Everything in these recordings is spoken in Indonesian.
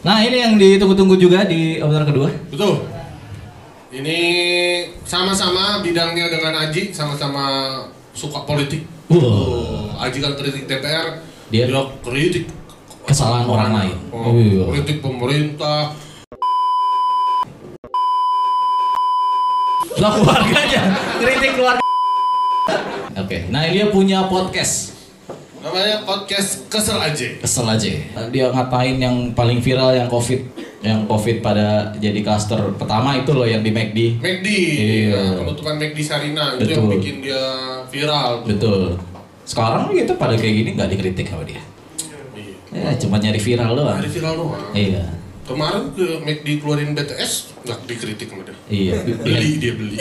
Nah ini yang ditunggu-tunggu juga di obrolan kedua. Betul. Ini sama-sama bidangnya dengan Aji, sama-sama suka politik. Wow. Oh, Aji kan kritik DPR, Dia- dia, kritik Kesalahan orang lain. Oh, Iya. kritik pemerintah. Lah keluarganya, kritik keluarga. Oke, nah dia punya podcast. Namanya podcast Kesel Aji. Kesel aja. Dia ngatain yang paling viral yang covid, yang covid pada jadi cluster pertama itu loh yang di McD. McD, Iya. penutupan McD Sarina itu Betul. yang bikin dia viral. Betul. Sekarang gitu pada kayak gini nggak dikritik sama dia. Iya. Ya cuma nyari viral doang. Hari viral doang. Iya. Kemarin ke McD keluarin BTS nggak dikritik sama dia. Iya. Beli dia beli.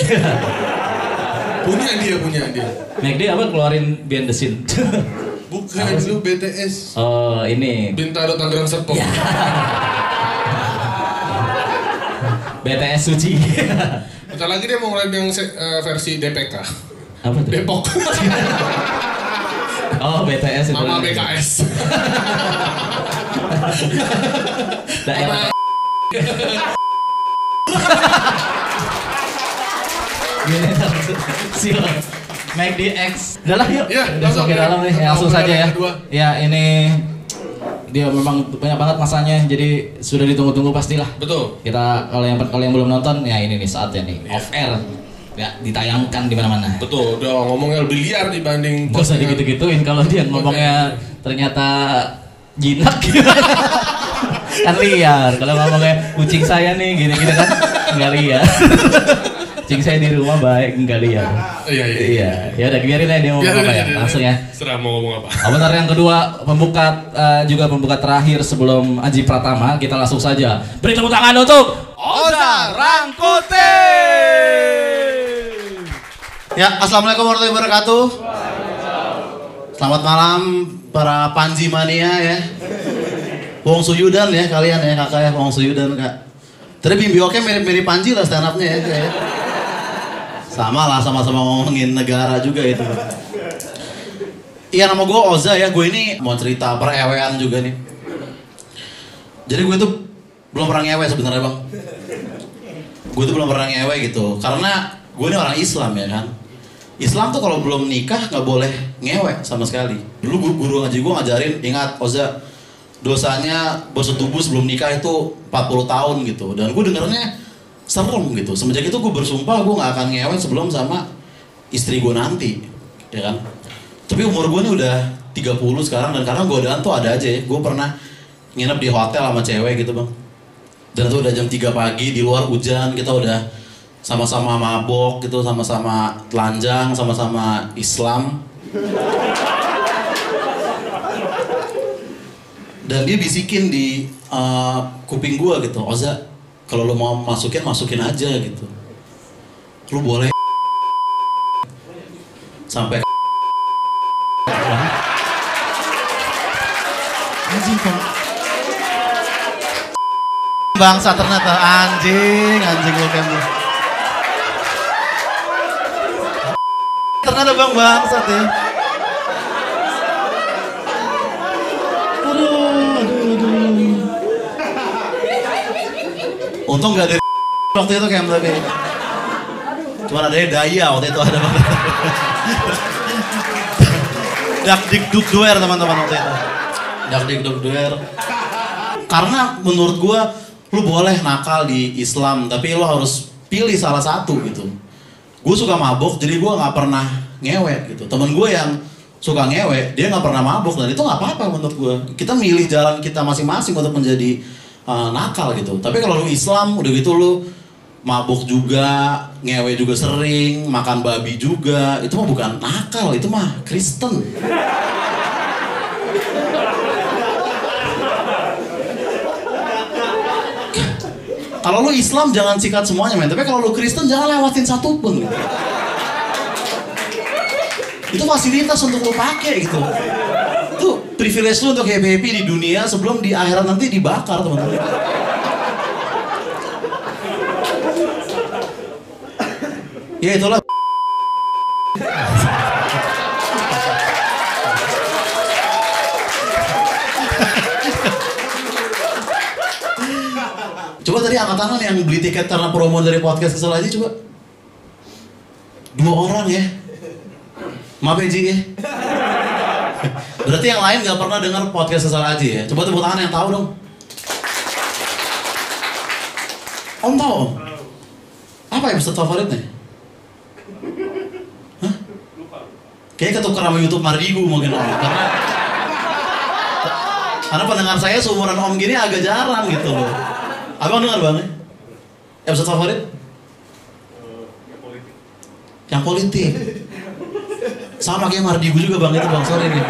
punya dia punya dia. McD apa keluarin behind the scene? Bukan lu BTS. oh ini Bintaro Tangerang Serpong. Ya. BTS Suci. Bentar lagi dia mau ngeluarin yang eh, versi DPK. apa tuh? Depok. Oh BTS itu. Mama BKS. Daerah. Gini Siap. McD X. Udah lah yuk. Udah langsung ke ya. dalam nih. Kita Langsung saja ya. Ya ini dia memang banyak banget masanya jadi sudah ditunggu-tunggu pastilah. Betul. Kita kalau yang kalau yang belum nonton ya ini nih saatnya nih Iya. off air. Ya ditayangkan di mana-mana. Betul, udah ngomongnya lebih liar dibanding Gak usah postingan. digitu-gituin kalau dia ngomongnya ternyata jinak kan liar kalau ngomongnya kucing saya nih gini-gini kan nggak liar kucing saya di rumah baik nggak liar Iya, iya. iya ya udah biarin aja dia ngomong Biar apa aja, ya langsung ya Serah mau ngomong apa. Komentar yang kedua pembuka eh, juga pembuka terakhir sebelum Aji Pratama kita langsung saja beri tepuk tangan untuk Oza Rangkuti. Ya, assalamualaikum warahmatullahi wabarakatuh. Selamat malam para Panji mania ya. Wong Suyudan ya kalian ya kakak ya Wong Suyudan kak. Tadi Bimbi Oke mirip-mirip Panji lah stand up-nya ya. kayak. Sama lah sama-sama ngomongin negara juga itu. Iya nama gue Oza ya, gue ini mau cerita perewean juga nih. Jadi gue tuh belum pernah ngewe sebenarnya bang. Gue tuh belum pernah ngewe gitu, karena gue ini orang Islam ya kan. Islam tuh kalau belum nikah nggak boleh ngewe sama sekali. Dulu guru, guru ngaji gue ngajarin, ingat Oza, dosanya bersetubuh sebelum nikah itu 40 tahun gitu. Dan gue dengernya serem gitu. Semenjak itu gue bersumpah gue nggak akan ngewe sebelum sama istri gue nanti, ya kan. Tapi umur gue nih udah 30 sekarang dan karena godaan tuh ada aja ya. Gue pernah nginep di hotel sama cewek gitu bang. Dan itu udah jam 3 pagi di luar hujan kita udah sama-sama mabok gitu, sama-sama telanjang, sama-sama Islam. Dan dia bisikin di uh, kuping gua gitu, Oza, kalau lo mau masukin masukin aja gitu. Lu boleh sampai anjing Pak. bangsa ternyata anjing anjing lu kan ternyata bang bangsat ya untung gak ada waktu itu kayak tapi cuma ada daya waktu itu ada dak dik duk duer teman-teman waktu itu. Dak dik duk duer. Karena menurut gua lu boleh nakal di Islam tapi lu harus pilih salah satu gitu. Gue suka mabuk jadi gue nggak pernah ngewe gitu. Temen gue yang suka ngewe dia nggak pernah mabuk dan itu nggak apa-apa menurut gue kita milih jalan kita masing-masing untuk menjadi uh, nakal gitu tapi kalau lu Islam udah gitu lu mabuk juga ngewe juga sering makan babi juga itu mah bukan nakal itu mah Kristen Kalau lu Islam jangan sikat semuanya men, tapi kalau lu Kristen jangan lewatin satu pun. Gitu. Itu fasilitas untuk lu pakai gitu. Privilege lu untuk happy happy di dunia sebelum di akhirat nanti dibakar teman-teman. Ya itulah. Coba tadi angkat tangan yang beli tiket karena promo dari podcast kesel aja coba. Dua orang ya. Maaf ya Ji ya. Berarti yang lain gak pernah dengar podcast kesel aja ya. Coba tepuk tangan yang tahu dong. Om tahu om? Apa episode favoritnya? Hah? Kayaknya ketukar sama Youtube Mardigu mungkin om. Karena karena pendengar saya seumuran om gini agak jarang gitu loh. Abang dengar bang? Episode favorit? Yang politik. Sama kayak Mardigu juga bang itu bang sorry nih.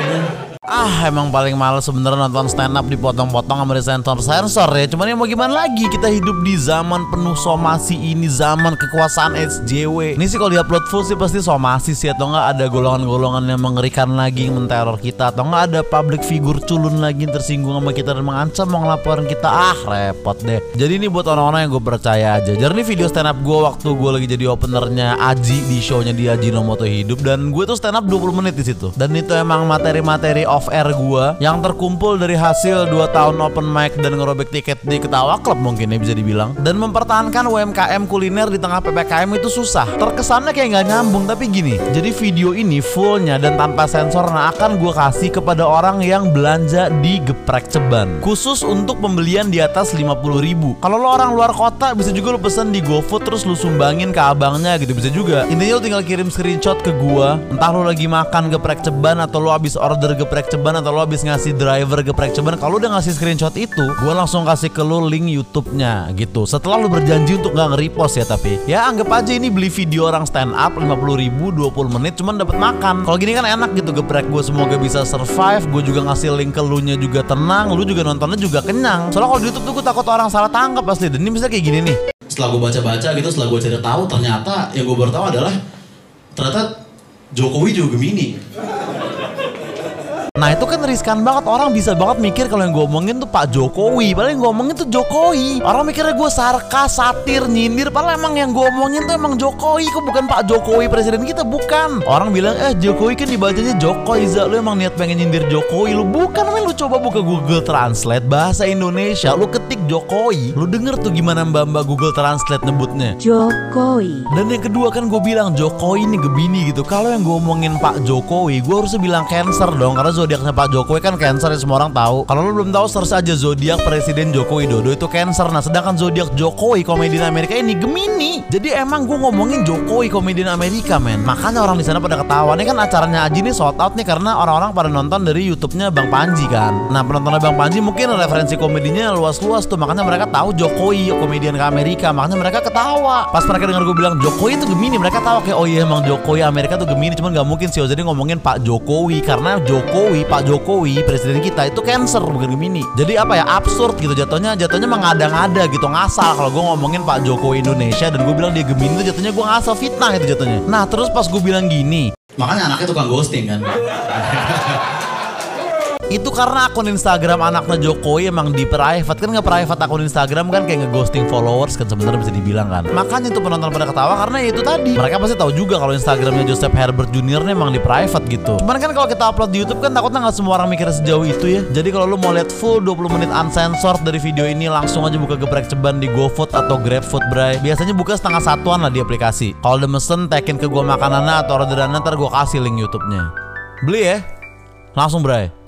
Ah emang paling males sebenernya nonton stand up dipotong-potong sama disensor-sensor ya. Cuman ya mau gimana lagi kita hidup di zaman penuh somasi ini Zaman kekuasaan SJW Ini sih kalau diupload full sih pasti somasi sih Atau nggak ada golongan-golongan yang mengerikan lagi yang menteror kita Atau nggak ada public figure culun lagi yang tersinggung sama kita dan mengancam mau ngelaporin kita. Ah repot deh. Jadi ini buat orang-orang yang gue percaya aja. Jadi ini video stand up gue waktu gue lagi jadi openernya Aji di shownya dia Aji Nomoto Hidup. Dan gue tuh stand up 20 menit di situ. Dan itu emang materi-materi air gua yang terkumpul dari hasil 2 tahun open mic dan ngerobek tiket di Ketawa Club mungkin ya bisa dibilang. Dan mempertahankan UMKM kuliner di tengah PPKM itu susah. Terkesannya kayak nggak nyambung tapi gini. Jadi video ini fullnya dan tanpa sensor nah akan gua kasih kepada orang yang belanja di Geprek Ceban. Khusus untuk pembelian di atas 50.000 ribu. Kalau lo orang luar kota bisa juga lo pesen di GoFood terus lo sumbangin ke abangnya gitu bisa juga. Intinya lo tinggal kirim screenshot ke gua. Entah lo lagi makan geprek ceban atau lo habis order geprek ceban atau lo habis ngasih driver geprek ceban kalau udah ngasih screenshot itu gua langsung kasih ke lo link YouTube-nya gitu. Setelah lo berjanji untuk nggak nge-repost ya tapi ya anggap aja ini beli video orang stand up 50 ribu 20 menit cuman dapat makan. Kalau gini kan enak gitu geprek gue semoga bisa survive gue juga ngasih link ke lu nya juga tenang lu juga nontonnya juga kenyang. Soalnya kalau di YouTube tuh gue takut orang salah tangkap pasti dan ini bisa kayak gini nih. Setelah gue baca-baca gitu, setelah gue cari tahu ternyata yang gue baru tahu adalah ternyata Jokowi juga Gemini. Nah itu kan riskan banget. Orang bisa banget mikir kalau yang gue omongin tuh Pak Jokowi. Padahal yang gue omongin tuh Jokowi. Orang mikirnya gue sarkas, satir, nyindir. Padahal emang yang gue omongin tuh emang Jokowi. Kok bukan Pak Jokowi presiden kita, bukan. Orang bilang eh Jokowi kan dibacanya Jokowi Za Lu emang niat pengen nyindir Jokowi? Lu bukan. Men lu coba buka Google Translate Bahasa Indonesia. Lu ketik Jokowi. Lu denger tuh gimana mbak-mbak Google Translate nyebutnya. Jokowi. dan yang kedua kan gue bilang Jokowi ini Gemini gitu. Kalau yang gue omongin Pak Jokowi Gue harusnya bilang Cancer dong. Karena zodiaknya Pak Jokowi kan Cancer ya semua orang tahu. Kalau lo belum tahu search aja zodiak Presiden Joko Widodo itu Cancer. Nah sedangkan zodiak Jokowi komedian Amerika ini Gemini. Jadi emang gue ngomongin Jokowi komedian Amerika men. Makanya orang di sana pada ketawa. Ini kan acaranya Aji nih sold out nih Karena orang-orang pada nonton dari YouTube-nya Bang Panji kan. Nah penontonnya Bang Panji mungkin referensi komedinya luas-luas tuh. Makanya mereka tahu Jokowi komedian ke Amerika. Makanya mereka ketawa. Pas mereka dengar gue bilang Jokowi itu Gemini Mereka tahu kayak oh iya emang Jokowi Amerika tuh Gemini. Cuman gak mungkin sih jadi ngomongin Pak Jokowi. Karena Jokowi Pak Jokowi presiden kita itu Cancer bukan Gemini. Jadi apa ya absurd gitu jatuhnya Jatuhnya mengada-ngada gitu ngasal. Kalau gue ngomongin Pak Jokowi Indonesia Dan gue bilang dia Gemini itu jatuhnya gue ngasal fitnah itu jatuhnya. Nah terus pas gue bilang gini Makanya anaknya tukang ghosting kan. Itu karena akun Instagram anaknya Jokowi emang di private kan nge private akun Instagram kan kayak ngeghosting followers kan sebenarnya bisa dibilang kan. Makanya itu penonton pada ketawa karena itu tadi. Mereka pasti tahu juga kalau Instagramnya Joseph Herbert Junior nih emang di private gitu. Cuman kan kalau kita upload di YouTube kan takutnya nggak semua orang mikir sejauh itu ya. Jadi kalau lu mau lihat full 20 menit uncensored dari video ini langsung aja buka geprek ceban di GoFood atau GrabFood bray. Biasanya buka setengah satuan lah di aplikasi. Kalau udah mesen tekin ke gua makanannya atau orderannya ntar gua kasih link YouTube-nya. Beli ya. Langsung bray.